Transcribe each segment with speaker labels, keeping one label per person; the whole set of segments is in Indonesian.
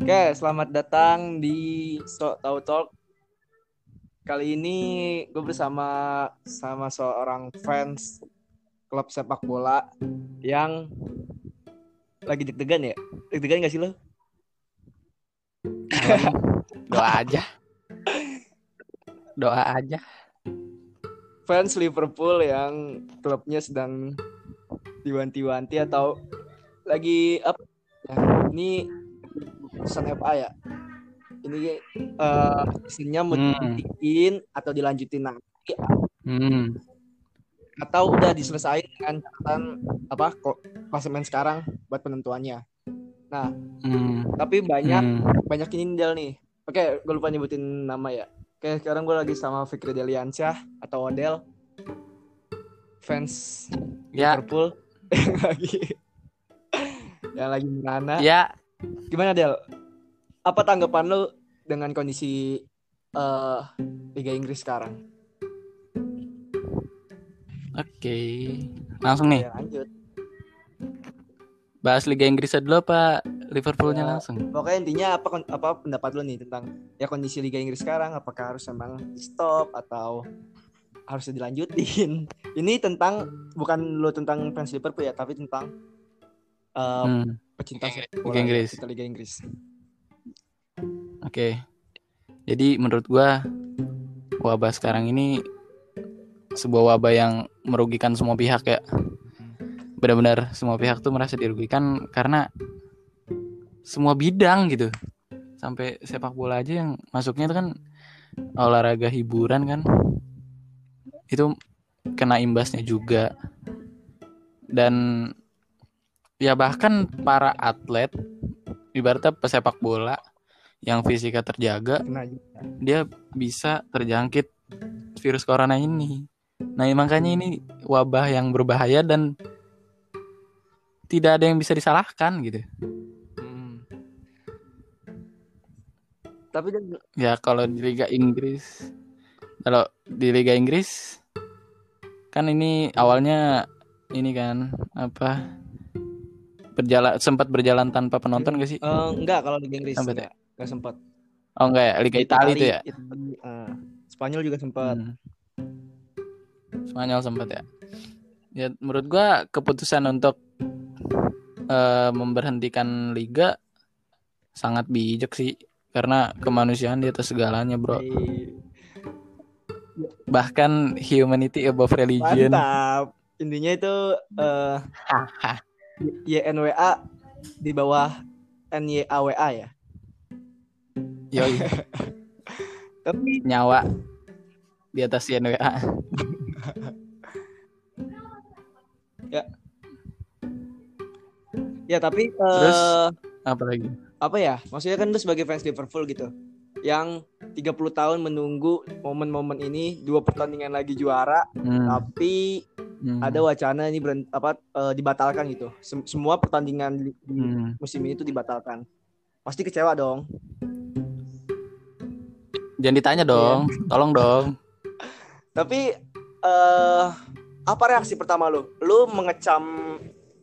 Speaker 1: Oke, selamat datang di So Tau Talk. Kali ini gue bersama sama seorang fans klub sepak bola yang lagi deg-degan ya. Deg-degan gak sih lo?
Speaker 2: Doa aja. Doa aja.
Speaker 1: Fans Liverpool yang klubnya sedang diwanti-wanti atau lagi apa? Ya, ini keputusan FA ya. Ini uh, isinya mau
Speaker 2: Hmm.
Speaker 1: dibikin atau dilanjutin nanti
Speaker 2: Hmm.
Speaker 1: atau udah diselesaikan dengan catatan apa kok klasemen sekarang buat penentuannya. Nah,
Speaker 2: Hmm.
Speaker 1: tapi banyak
Speaker 2: Hmm.
Speaker 1: banyak ini Del nih. Oke, gue lupa nyebutin nama ya. Oke, sekarang gue lagi sama Fikri Deliansyah atau Odel fans
Speaker 2: Ya,
Speaker 1: Liverpool yang lagi yang lagi merana.
Speaker 2: ya.
Speaker 1: Gimana Del? Apa tanggapan lu dengan kondisi eh, Liga Inggris sekarang?
Speaker 2: Oke. Langsung nih.
Speaker 1: Ya, lanjut.
Speaker 2: Bahas Liga Inggris dulu apa Liverpoolnya
Speaker 1: Ya.
Speaker 2: langsung?
Speaker 1: Pokoknya intinya apa apa pendapat lu nih tentang ya kondisi Liga Inggris sekarang? Apakah harus memang di stop atau harus dilanjutin? Ini tentang bukan lu tentang fans Liverpool ya, tapi tentang eh,
Speaker 2: Hmm.
Speaker 1: pecinta sepak
Speaker 2: Liga
Speaker 1: bola ya,
Speaker 2: Inggris.
Speaker 1: pecinta Liga Inggris.
Speaker 2: Oke. Jadi menurut gua wabah sekarang ini sebuah wabah yang merugikan semua pihak ya. Benar-benar semua pihak tuh merasa dirugikan karena semua bidang gitu. Sampai sepak bola aja yang masuknya itu kan olahraga hiburan kan. Itu kena imbasnya juga. Dan ya bahkan para atlet ibaratnya pesepak bola yang fisiknya terjaga
Speaker 1: Kena juga.
Speaker 2: dia bisa terjangkit virus corona ini. Nah, makanya ini wabah yang berbahaya dan tidak ada yang bisa disalahkan gitu.
Speaker 1: Hmm. Tapi dan
Speaker 2: Ya kalau di Liga Inggris, kalau di Liga Inggris kan ini awalnya ini kan apa berjalan sempat berjalan tanpa penonton gak sih?
Speaker 1: eh, enggak kalau Liga Inggris enggak, enggak sempat.
Speaker 2: Oh enggak ya, Liga Italia itu ya.
Speaker 1: Itali, eh, Spanyol juga sempat.
Speaker 2: Hmm. Spanyol sempat ya. Ya menurut gua keputusan untuk eh, memberhentikan liga sangat bijak sih karena kemanusiaan di atas segalanya, Bro.
Speaker 1: Eh,
Speaker 2: Bahkan humanity above religion.
Speaker 1: Mantap. Intinya itu eh YNWA di bawah NYAWA ya. Tapi
Speaker 2: nyawa di atas YNWA.
Speaker 1: ya tapi eh,
Speaker 2: Terus? Apa lagi?
Speaker 1: apa ya? Maksudnya kan lu sebagai fans Liverpool gitu. Yang 30 tahun menunggu momen-momen ini dua pertandingan lagi juara
Speaker 2: Hmm,
Speaker 1: tapi
Speaker 2: hmm,
Speaker 1: ada wacana ini berhent- apa eh, dibatalkan gitu. Sem- semua pertandingan di di
Speaker 2: hmm.
Speaker 1: musim ini tuh dibatalkan. Pasti kecewa dong.
Speaker 2: Jangan ditanya dong, tolong dong.
Speaker 1: Tapi eh apa reaksi pertama lu? Lu mengecam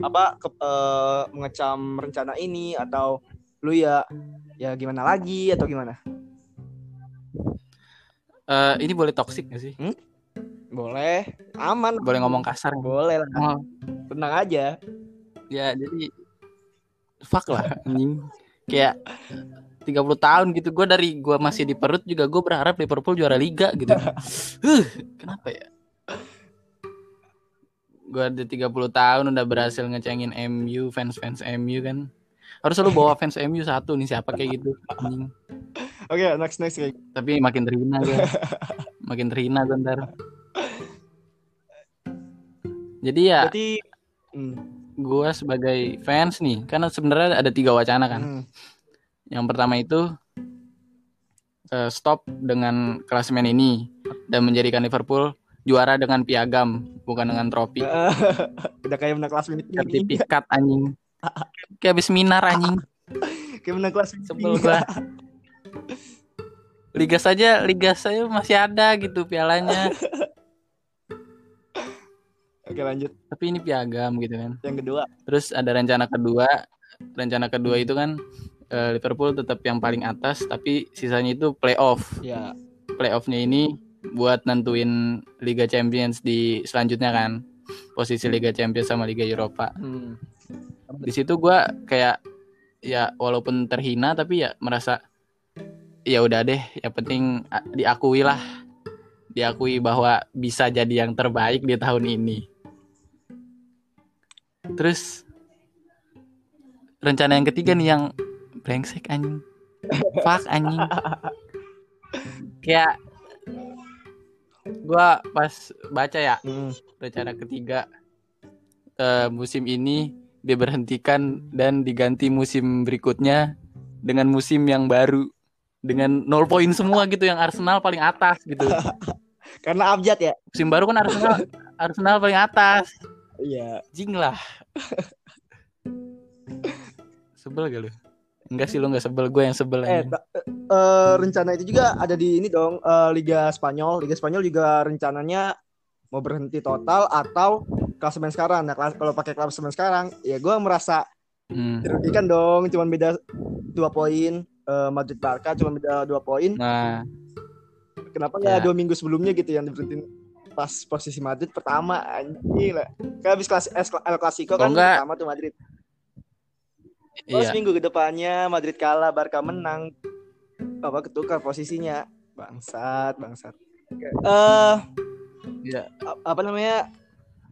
Speaker 1: apa ke- eh, mengecam rencana ini atau lu ya ya gimana lagi atau gimana?
Speaker 2: Eh, ini boleh toxic gak sih?
Speaker 1: Boleh, aman,
Speaker 2: Boleh ngomong kasar
Speaker 1: boleh lah,
Speaker 2: Oh,
Speaker 1: tenang aja.
Speaker 2: ya jadi fuck lah anjing kayak 30 tahun gitu. Gue dari gue masih di perut juga gue berharap Liverpool juara liga gitu. Huh, kenapa ya? Gue ada 30 tahun udah berhasil ngecengin MU fans fans MU kan. Harus lu bawa fans MU satu nih siapa kayak gitu anjing.
Speaker 1: Oke, next next kayak
Speaker 2: tapi makin terhina gue makin terhina gue ntar. Jadi ya
Speaker 1: Berarti hmm,
Speaker 2: gue sebagai fans nih karena sebenarnya ada tiga wacana kan.
Speaker 1: Hmm.
Speaker 2: Yang pertama itu eh, stop dengan klasemen ini dan menjadikan Liverpool juara dengan piagam bukan dengan trofi.
Speaker 1: udah kayak menang kelas ini.
Speaker 2: Sertifikat anjing. Kayak habis minar anjing.
Speaker 1: Kayak menang kelas
Speaker 2: Sebel gua. Liga saja liga saya masih ada gitu pialanya.
Speaker 1: Oke, lanjut.
Speaker 2: Tapi ini piagam gitu kan.
Speaker 1: Yang kedua.
Speaker 2: Terus ada rencana kedua. Rencana kedua itu kan eh, Liverpool tetap yang paling atas tapi sisanya itu playoff.
Speaker 1: Ya.
Speaker 2: Playoffnya ini buat nentuin Liga Champions di selanjutnya kan. Posisi Liga Champions sama Liga Eropa.
Speaker 1: Hmm.
Speaker 2: Di situ gua kayak ya walaupun terhina tapi ya merasa ya udah deh, yang penting diakui lah. Diakui bahwa bisa jadi yang terbaik di tahun ini. Terus rencana yang ketiga nih yang brengsek anjing. Fuck anjing. Kayak gua pas baca ya
Speaker 1: Hmm.
Speaker 2: rencana ketiga eh, musim ini diberhentikan dan diganti musim berikutnya dengan musim yang baru dengan nol poin semua gitu yang Arsenal paling atas gitu.
Speaker 1: Karena abjad ya.
Speaker 2: Musim baru kan Arsenal Arsenal paling atas.
Speaker 1: Iya.
Speaker 2: Jing lah. sebel gak lu? Enggak sih lu enggak sebel, gue yang sebel
Speaker 1: Eh, eh, rencana itu juga ada di ini dong eh, Liga Spanyol. Liga Spanyol juga rencananya mau berhenti total atau klasemen sekarang. Nah, kelas- kalau pakai klasemen sekarang, ya gue merasa
Speaker 2: Hmm.
Speaker 1: dirugikan dong. Cuman beda dua poin. Eh, Madrid Barca cuma beda dua poin.
Speaker 2: Nah,
Speaker 1: Kenapa nggak
Speaker 2: Ya.
Speaker 1: dua minggu sebelumnya gitu yang diberhentiin pas posisi Madrid pertama anjing lah. Kayak habis kelas El Clasico kan
Speaker 2: nggak-
Speaker 1: pertama tuh Madrid. Terus
Speaker 2: iya.
Speaker 1: minggu ke depannya Madrid kalah, Barca menang. Apa ketukar posisinya? Bangsat, bangsat. Eh
Speaker 2: Iya.
Speaker 1: a- apa namanya?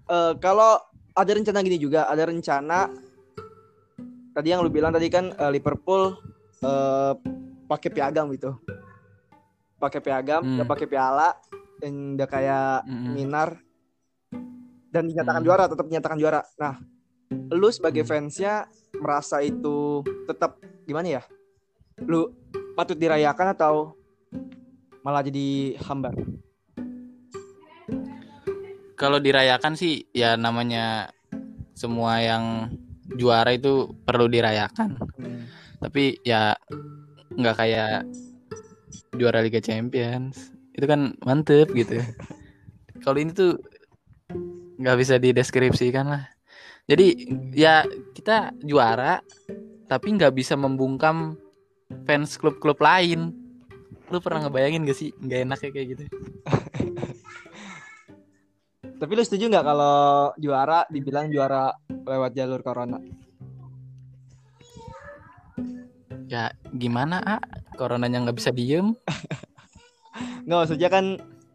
Speaker 1: Eh kalau ada rencana gini juga, ada rencana tadi yang lu bilang tadi kan eh, Liverpool eh pakai piagam gitu. Pakai piagam,
Speaker 2: Hmm.
Speaker 1: nggak pakai piala, dan udah kayak
Speaker 2: Mm-mm.
Speaker 1: minar dan dinyatakan
Speaker 2: Hmm.
Speaker 1: juara, tetap dinyatakan juara. Nah, lu sebagai
Speaker 2: Hmm.
Speaker 1: fansnya merasa itu tetap gimana ya? Lu patut dirayakan atau malah jadi hambar?
Speaker 2: Kalau dirayakan sih ya namanya semua yang juara itu perlu dirayakan. Tapi ya nggak kayak juara Liga Champions. Itu kan mantep gitu. Kalau ini tuh nggak bisa dideskripsikan lah. Jadi ya kita juara tapi nggak bisa membungkam fans klub-klub lain. Lu pernah ngebayangin gak sih nggak enak kayak gitu?
Speaker 1: Tapi lu setuju nggak kalau juara dibilang juara lewat jalur corona?
Speaker 2: Ya gimana ah? Coronanya nggak bisa diem.
Speaker 1: Nggak maksudnya kan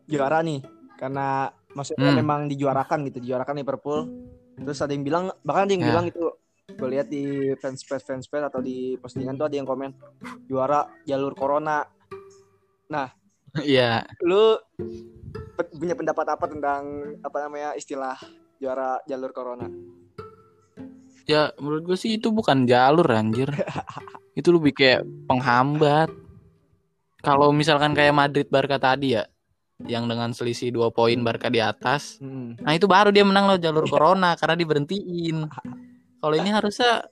Speaker 1: juara nih karena maksudnya
Speaker 2: Hmm.
Speaker 1: memang dijuarakan gitu, dijuarakan Liverpool. Terus ada yang bilang bahkan ada yang
Speaker 2: Ya.
Speaker 1: bilang itu gue lihat di fans page fans page atau di postingan tuh ada yang komen juara jalur corona.
Speaker 2: Iya.
Speaker 1: Lu pe- punya pendapat apa tentang apa namanya istilah juara jalur corona?
Speaker 2: Ya menurut gue sih itu bukan jalur anjir Itu lebih kayak penghambat Kalau misalkan kayak Madrid Barca tadi ya Yang dengan selisih 2 poin Barca di atas.
Speaker 1: Hmm.
Speaker 2: Nah itu baru dia menang loh jalur Corona Karena diberhentiin. Kalau ini harusnya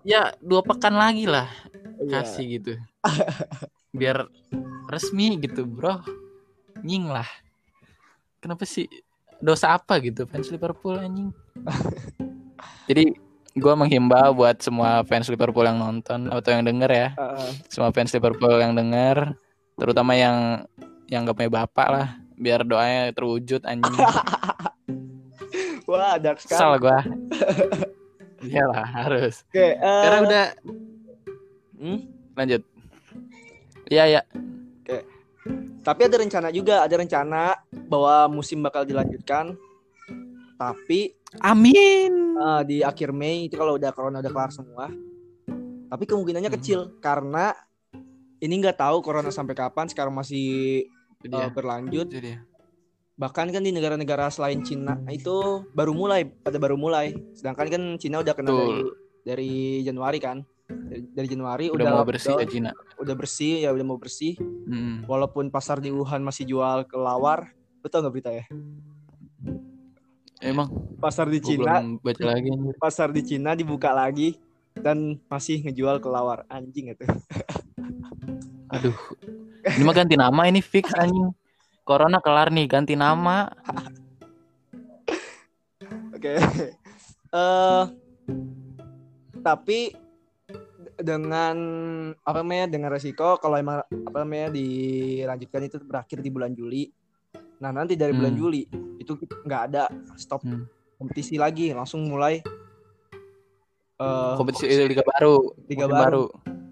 Speaker 2: Ya dua pekan lagi lah
Speaker 1: Iya.
Speaker 2: Kasih gitu. Biar resmi gitu bro. Nying lah. Kenapa sih Dosa apa gitu? Fans Liverpool anjing. Jadi gue menghimbau buat semua fans Liverpool yang nonton atau yang denger ya,
Speaker 1: Heeh.
Speaker 2: semua fans Liverpool yang denger, terutama yang yang gak punya bapak lah, biar doanya terwujud anjing.
Speaker 1: Wah, dark sekali.
Speaker 2: Kesal gue. Iyalah harus.
Speaker 1: Oke, eh,
Speaker 2: Karena udah
Speaker 1: hmm?
Speaker 2: lanjut. Iya ya.
Speaker 1: Tapi ada rencana juga, ada rencana bahwa musim bakal dilanjutkan. Tapi
Speaker 2: Amin.
Speaker 1: eh, di akhir Mei itu kalau udah corona udah kelar semua. Tapi kemungkinannya
Speaker 2: Hmm.
Speaker 1: kecil karena ini nggak tahu corona sampai kapan. Sekarang masih
Speaker 2: Dia.
Speaker 1: berlanjut.
Speaker 2: Itu dia.
Speaker 1: Bahkan kan di negara-negara selain Cina itu baru mulai, pada baru mulai. Sedangkan kan Cina udah kena
Speaker 2: Betul.
Speaker 1: dari dari Januari kan. Dari, dari Januari
Speaker 2: Udah,
Speaker 1: udah,
Speaker 2: mau bersih ya
Speaker 1: lockdown,
Speaker 2: Cina.
Speaker 1: udah bersih ya udah mau bersih.
Speaker 2: Mm.
Speaker 1: Walaupun pasar di Wuhan masih jual kelawar, betul nggak berita ya?
Speaker 2: Emang
Speaker 1: Pasar di Cina
Speaker 2: baca lagi
Speaker 1: pasar di Cina dibuka lagi dan masih ngejual kelawar anjing itu.
Speaker 2: Aduh. Ini mah ganti nama ini fix anjing. Corona kelar nih ganti nama.
Speaker 1: Oke. Eh tapi dengan apa namanya dengan resiko kalau emang apa namanya dilanjutkan itu berakhir di bulan Juli. Nah nanti dari bulan
Speaker 2: Hmm.
Speaker 1: Juli itu nggak ada stop
Speaker 2: Hmm.
Speaker 1: kompetisi lagi langsung mulai eh,
Speaker 2: kompetisi liga baru
Speaker 1: Liga
Speaker 2: musim
Speaker 1: baru.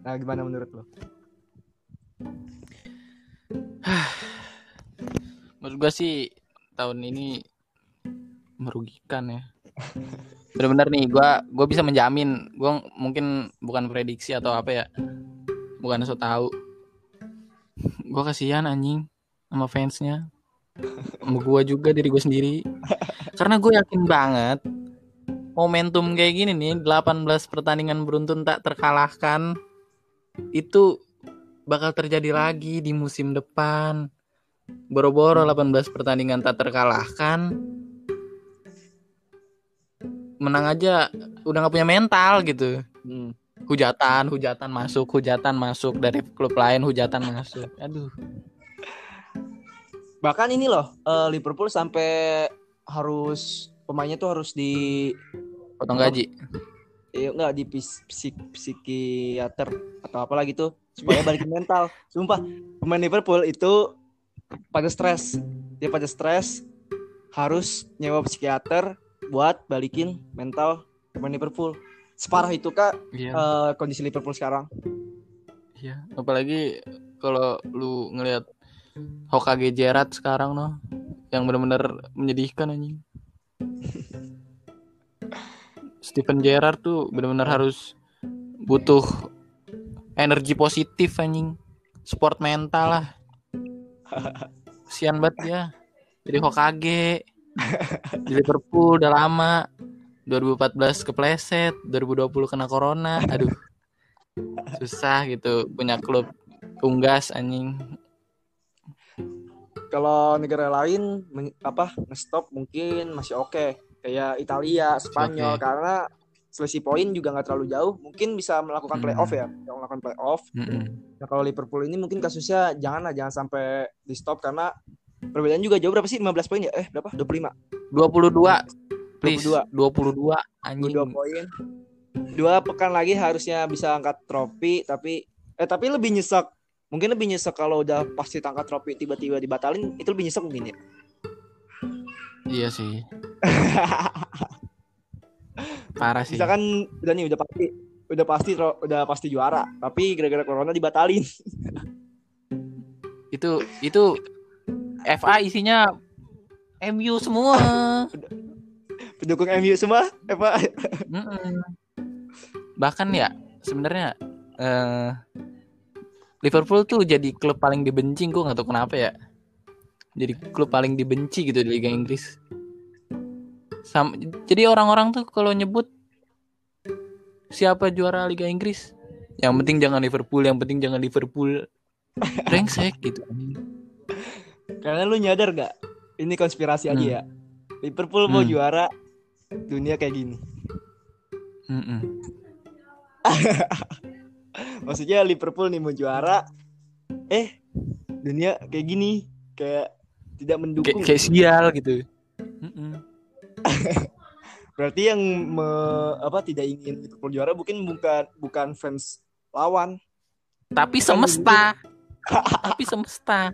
Speaker 1: Nah gimana menurut lo?
Speaker 2: Menurut gua sih tahun ini merugikan ya. Benar-benar nih gua gua bisa menjamin gua mungkin bukan prediksi atau apa ya bukan so tahu gua kasihan anjing sama fansnya sama gua juga diri gue sendiri. Karena gue yakin banget momentum kayak gini nih 18 pertandingan beruntun tak terkalahkan itu bakal terjadi lagi di musim depan. Boro-boro 18 pertandingan tak terkalahkan. Menang aja udah nggak punya mental gitu.
Speaker 1: Hmm.
Speaker 2: hujatan hujatan masuk hujatan masuk dari klub lain hujatan masuk. Aduh.
Speaker 1: Bahkan ini loh eh, Liverpool sampai harus pemainnya tuh harus di
Speaker 2: potong gaji.
Speaker 1: Eh, enggak di psik, psikiater atau apa lagi tuh supaya balikin mental. Sumpah pemain Liverpool itu pada stres. Dia pada stres harus nyewa psikiater buat balikin mental pemain Liverpool. Separah itu kak
Speaker 2: iya
Speaker 1: eh, kondisi Liverpool sekarang.
Speaker 2: iya apalagi kalau lu ngelihat Hokage Gerrard sekarang noh yang benar-benar menyedihkan anjing Steven Gerrard tuh benar-benar harus butuh energi positif anjing. Sport mental lah. Sian banget dia. Jadi Hokage. Di Liverpool udah lama. 2014 kepleset 2020 kena corona. Aduh. Susah gitu punya klub unggas anjing.
Speaker 1: Kalau negara lain men- apa ngestop mungkin masih oke. Kayak Italia, Spanyol.
Speaker 2: Oke.
Speaker 1: karena selisih poin juga nggak terlalu jauh, mungkin bisa melakukan
Speaker 2: Hmm.
Speaker 1: playoff ya, bisa melakukan playoff.
Speaker 2: Mm-mm.
Speaker 1: Nah kalau Liverpool ini mungkin kasusnya janganlah jangan sampai di stop karena perbedaan juga jauh berapa sih 15 poin ya? Eh berapa? 25.
Speaker 2: 22 please
Speaker 1: 22.
Speaker 2: 22 anjing
Speaker 1: 22 poin. Dua pekan lagi harusnya bisa angkat trofi tapi eh tapi lebih nyesek. Mungkin lebih nyesek kalau udah pasti angkat trofi tiba-tiba dibatalin itu lebih nyesek mungkin ya.
Speaker 2: iya sih parah sih
Speaker 1: Misalkan udah nih udah pasti udah pasti udah pasti juara, tapi gara-gara corona dibatalin.
Speaker 2: itu itu FA isinya MU semua
Speaker 1: Pendukung MU semua, apa?
Speaker 2: Mm-mm. bahkan ya sebenarnya eh, Liverpool tuh jadi klub paling dibenci gue nggak tahu kenapa ya jadi klub paling dibenci gitu di Liga Inggris Sam- jadi orang-orang tuh kalau nyebut siapa juara Liga Inggris yang penting jangan Liverpool yang penting jangan Liverpool brengsek gitu
Speaker 1: Karena lu nyadar gak? Ini konspirasi aja
Speaker 2: Hmm.
Speaker 1: ya. Liverpool mau
Speaker 2: Hmm.
Speaker 1: juara dunia kayak gini.
Speaker 2: Mm-mm.
Speaker 1: Maksudnya Liverpool nih mau juara, eh dunia kayak gini, kayak tidak mendukung.
Speaker 2: kayak sial gitu.
Speaker 1: Berarti yang me- apa tidak ingin Liverpool juara mungkin bukan bukan fans lawan.
Speaker 2: tapi semesta tapi semesta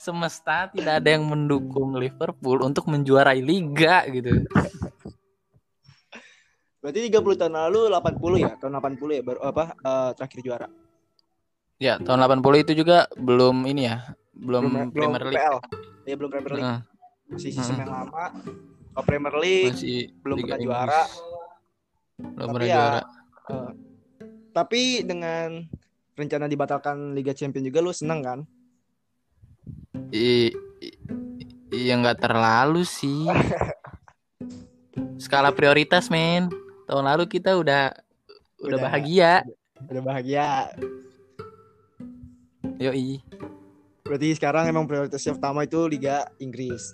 Speaker 2: semesta tidak ada yang mendukung Liverpool untuk menjuarai liga gitu
Speaker 1: Berarti 30 tahun lalu 80 ya, tahun 80 ya baru apa eh, terakhir juara.
Speaker 2: ya tahun 80 itu juga belum ini ya belum, Premier League
Speaker 1: PL. Ya belum Premier League.
Speaker 2: Heeh,
Speaker 1: Masih sistem
Speaker 2: Heeh.
Speaker 1: yang lama. Kalau Premier League
Speaker 2: masih
Speaker 1: belum
Speaker 2: Liga
Speaker 1: pernah
Speaker 2: Inggris.
Speaker 1: juara.
Speaker 2: belum
Speaker 1: Tapi
Speaker 2: pernah
Speaker 1: ya,
Speaker 2: juara
Speaker 1: eh, tapi dengan rencana dibatalkan Liga Champions juga lu seneng kan?
Speaker 2: I, i- iya nggak terlalu sih skala prioritas men tahun lalu kita udah udah,
Speaker 1: Udah.
Speaker 2: bahagia
Speaker 1: Udah bahagia.
Speaker 2: yoi
Speaker 1: Berarti sekarang emang prioritasnya pertama itu Liga Inggris.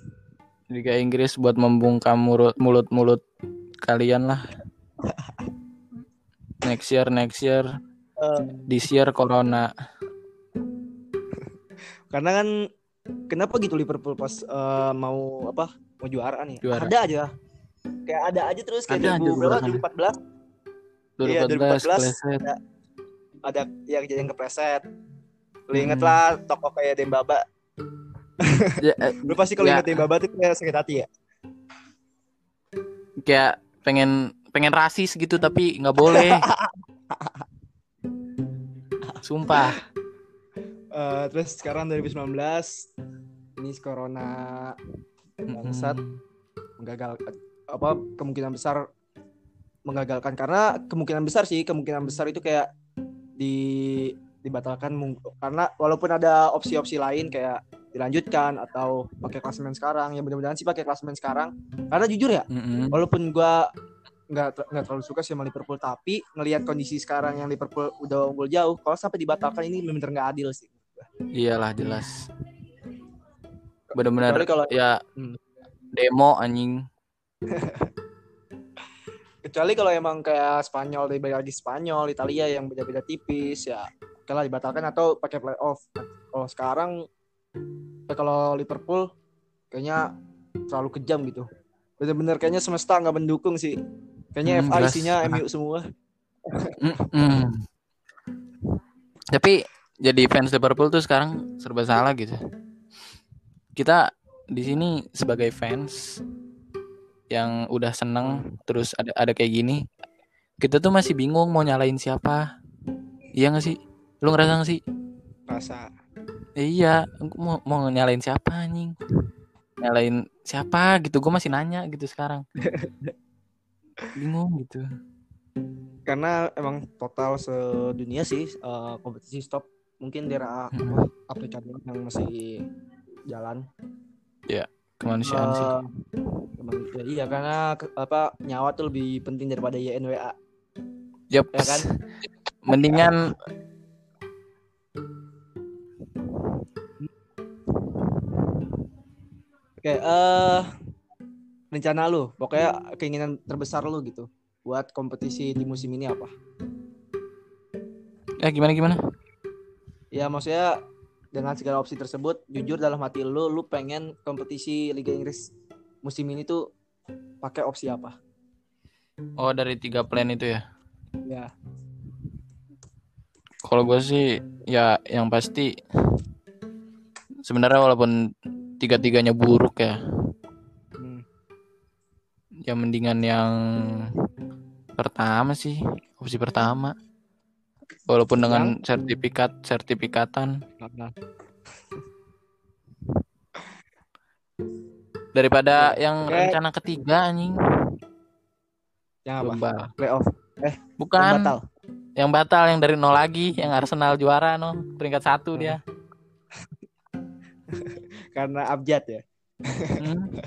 Speaker 2: Liga Inggris buat membungkam mulut mulut mulut kalian lah next year next year
Speaker 1: Eh,
Speaker 2: this year corona
Speaker 1: karena kan kenapa gitu Liverpool pas eh, mau apa? Mau juara nih.
Speaker 2: Juara.
Speaker 1: Ada aja. Kayak ada aja terus kayak
Speaker 2: Ada aja
Speaker 1: 2000 berapa?
Speaker 2: juaranya.
Speaker 1: 2014. Iya,
Speaker 2: 2014
Speaker 1: 2014
Speaker 2: kepleset.
Speaker 1: ada. ada yang kejadian kepleset. Lu inget
Speaker 2: Hmm.
Speaker 1: lah toko kayak Dembaba.
Speaker 2: Ya,
Speaker 1: Lu pasti kalau
Speaker 2: Ya.
Speaker 1: inget Dembaba tuh kayak sakit hati ya.
Speaker 2: kayak pengen pengen rasis gitu tapi nggak boleh. Sumpah.
Speaker 1: Eh, terus sekarang 2019 ini corona bangsat
Speaker 2: Mm-mm.
Speaker 1: menggagalkan apa kemungkinan besar menggagalkan karena kemungkinan besar sih kemungkinan besar itu kayak di dibatalkan karena walaupun ada opsi-opsi lain kayak dilanjutkan atau pakai klasemen sekarang ya mudah-mudahan sih pakai klasemen sekarang karena jujur ya
Speaker 2: Mm-mm.
Speaker 1: walaupun gua nggak nggak terlalu suka sih sama Liverpool tapi ngelihat kondisi sekarang yang Liverpool udah unggul jauh kalau sampai dibatalkan ini benar-benar nggak adil sih
Speaker 2: Iyalah jelas.
Speaker 1: Kecuali kalau
Speaker 2: ya
Speaker 1: Hmm.
Speaker 2: demo anjing.
Speaker 1: kecuali kalau emang kayak Spanyol dari lagi Spanyol Italia yang beda-beda tipis ya oke lah dibatalkan atau pakai playoff kalau sekarang ya kalau Liverpool kayaknya terlalu kejam gitu bener-bener kayaknya semesta nggak mendukung sih kayaknya
Speaker 2: Hmm,
Speaker 1: FA
Speaker 2: jelas.
Speaker 1: isinya. MU semua
Speaker 2: Mm-mm. Tapi jadi fans Liverpool tuh sekarang serba salah gitu. Kita di sini sebagai fans yang udah seneng terus ada ada kayak gini, kita tuh masih bingung mau nyalain siapa. Iya gak sih? Lu ngerasa gak sih?
Speaker 1: rasa
Speaker 2: Iya, mau mau nyalain siapa anjing? Nyalain siapa gitu? Gue masih nanya gitu sekarang. Bingung gitu.
Speaker 1: karena emang total sedunia sih eh, kompetisi stop mungkin daerah
Speaker 2: Hmm.
Speaker 1: Doang yang masih jalan
Speaker 2: Kemanusiaan sih.
Speaker 1: Eh, emang, ya iya karena apa nyawa tuh lebih penting daripada YNWA
Speaker 2: Yup.
Speaker 1: ya kan?
Speaker 2: Mendingan
Speaker 1: Oke, eh rencana lu, pokoknya keinginan terbesar lu gitu buat kompetisi di musim ini apa?
Speaker 2: ya gimana gimana?
Speaker 1: Ya maksudnya dengan segala opsi tersebut, jujur dalam hati lu, lu pengen kompetisi Liga Inggris musim ini tuh pakai opsi apa?
Speaker 2: Oh dari tiga plan itu ya.
Speaker 1: Ya,
Speaker 2: Kalau gue sih ya yang pasti sebenarnya walaupun tiga-tiganya buruk ya,
Speaker 1: hmm,
Speaker 2: ya mendingan yang pertama sih opsi pertama. Walaupun dengan sertifikat sertifikatan daripada yang
Speaker 1: Oke.
Speaker 2: rencana ketiga anjing.
Speaker 1: yang apa?
Speaker 2: Lomba.
Speaker 1: Playoff,
Speaker 2: Bukan
Speaker 1: yang batal.
Speaker 2: yang batal yang dari nol lagi, yang Arsenal juara no peringkat satu dia.
Speaker 1: Karena abjad ya.
Speaker 2: Hmm.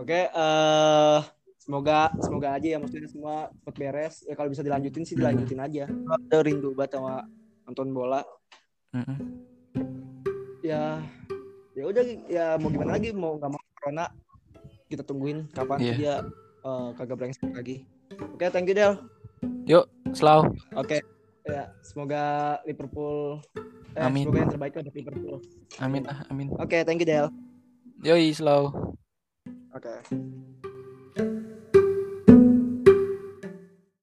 Speaker 1: Oke, eh semoga semoga aja ya maksudnya semua cepet beres. Ya kalau bisa dilanjutin sih dilanjutin aja. Udah rindu banget sama nonton bola.
Speaker 2: Mm-mm.
Speaker 1: Ya ya udah ya mau gimana lagi mau nggak mau corona kita tungguin kapan
Speaker 2: Iya.
Speaker 1: dia eh, kagak brengsek lagi. Oke, thank you Del.
Speaker 2: Slow.
Speaker 1: Oke. Ya, semoga Liverpool eh,
Speaker 2: Amin.
Speaker 1: semoga yang terbaik untuk Liverpool.
Speaker 2: Amin ah, amin.
Speaker 1: Oke, thank you Del.
Speaker 2: Yoi, slow.
Speaker 1: Oke.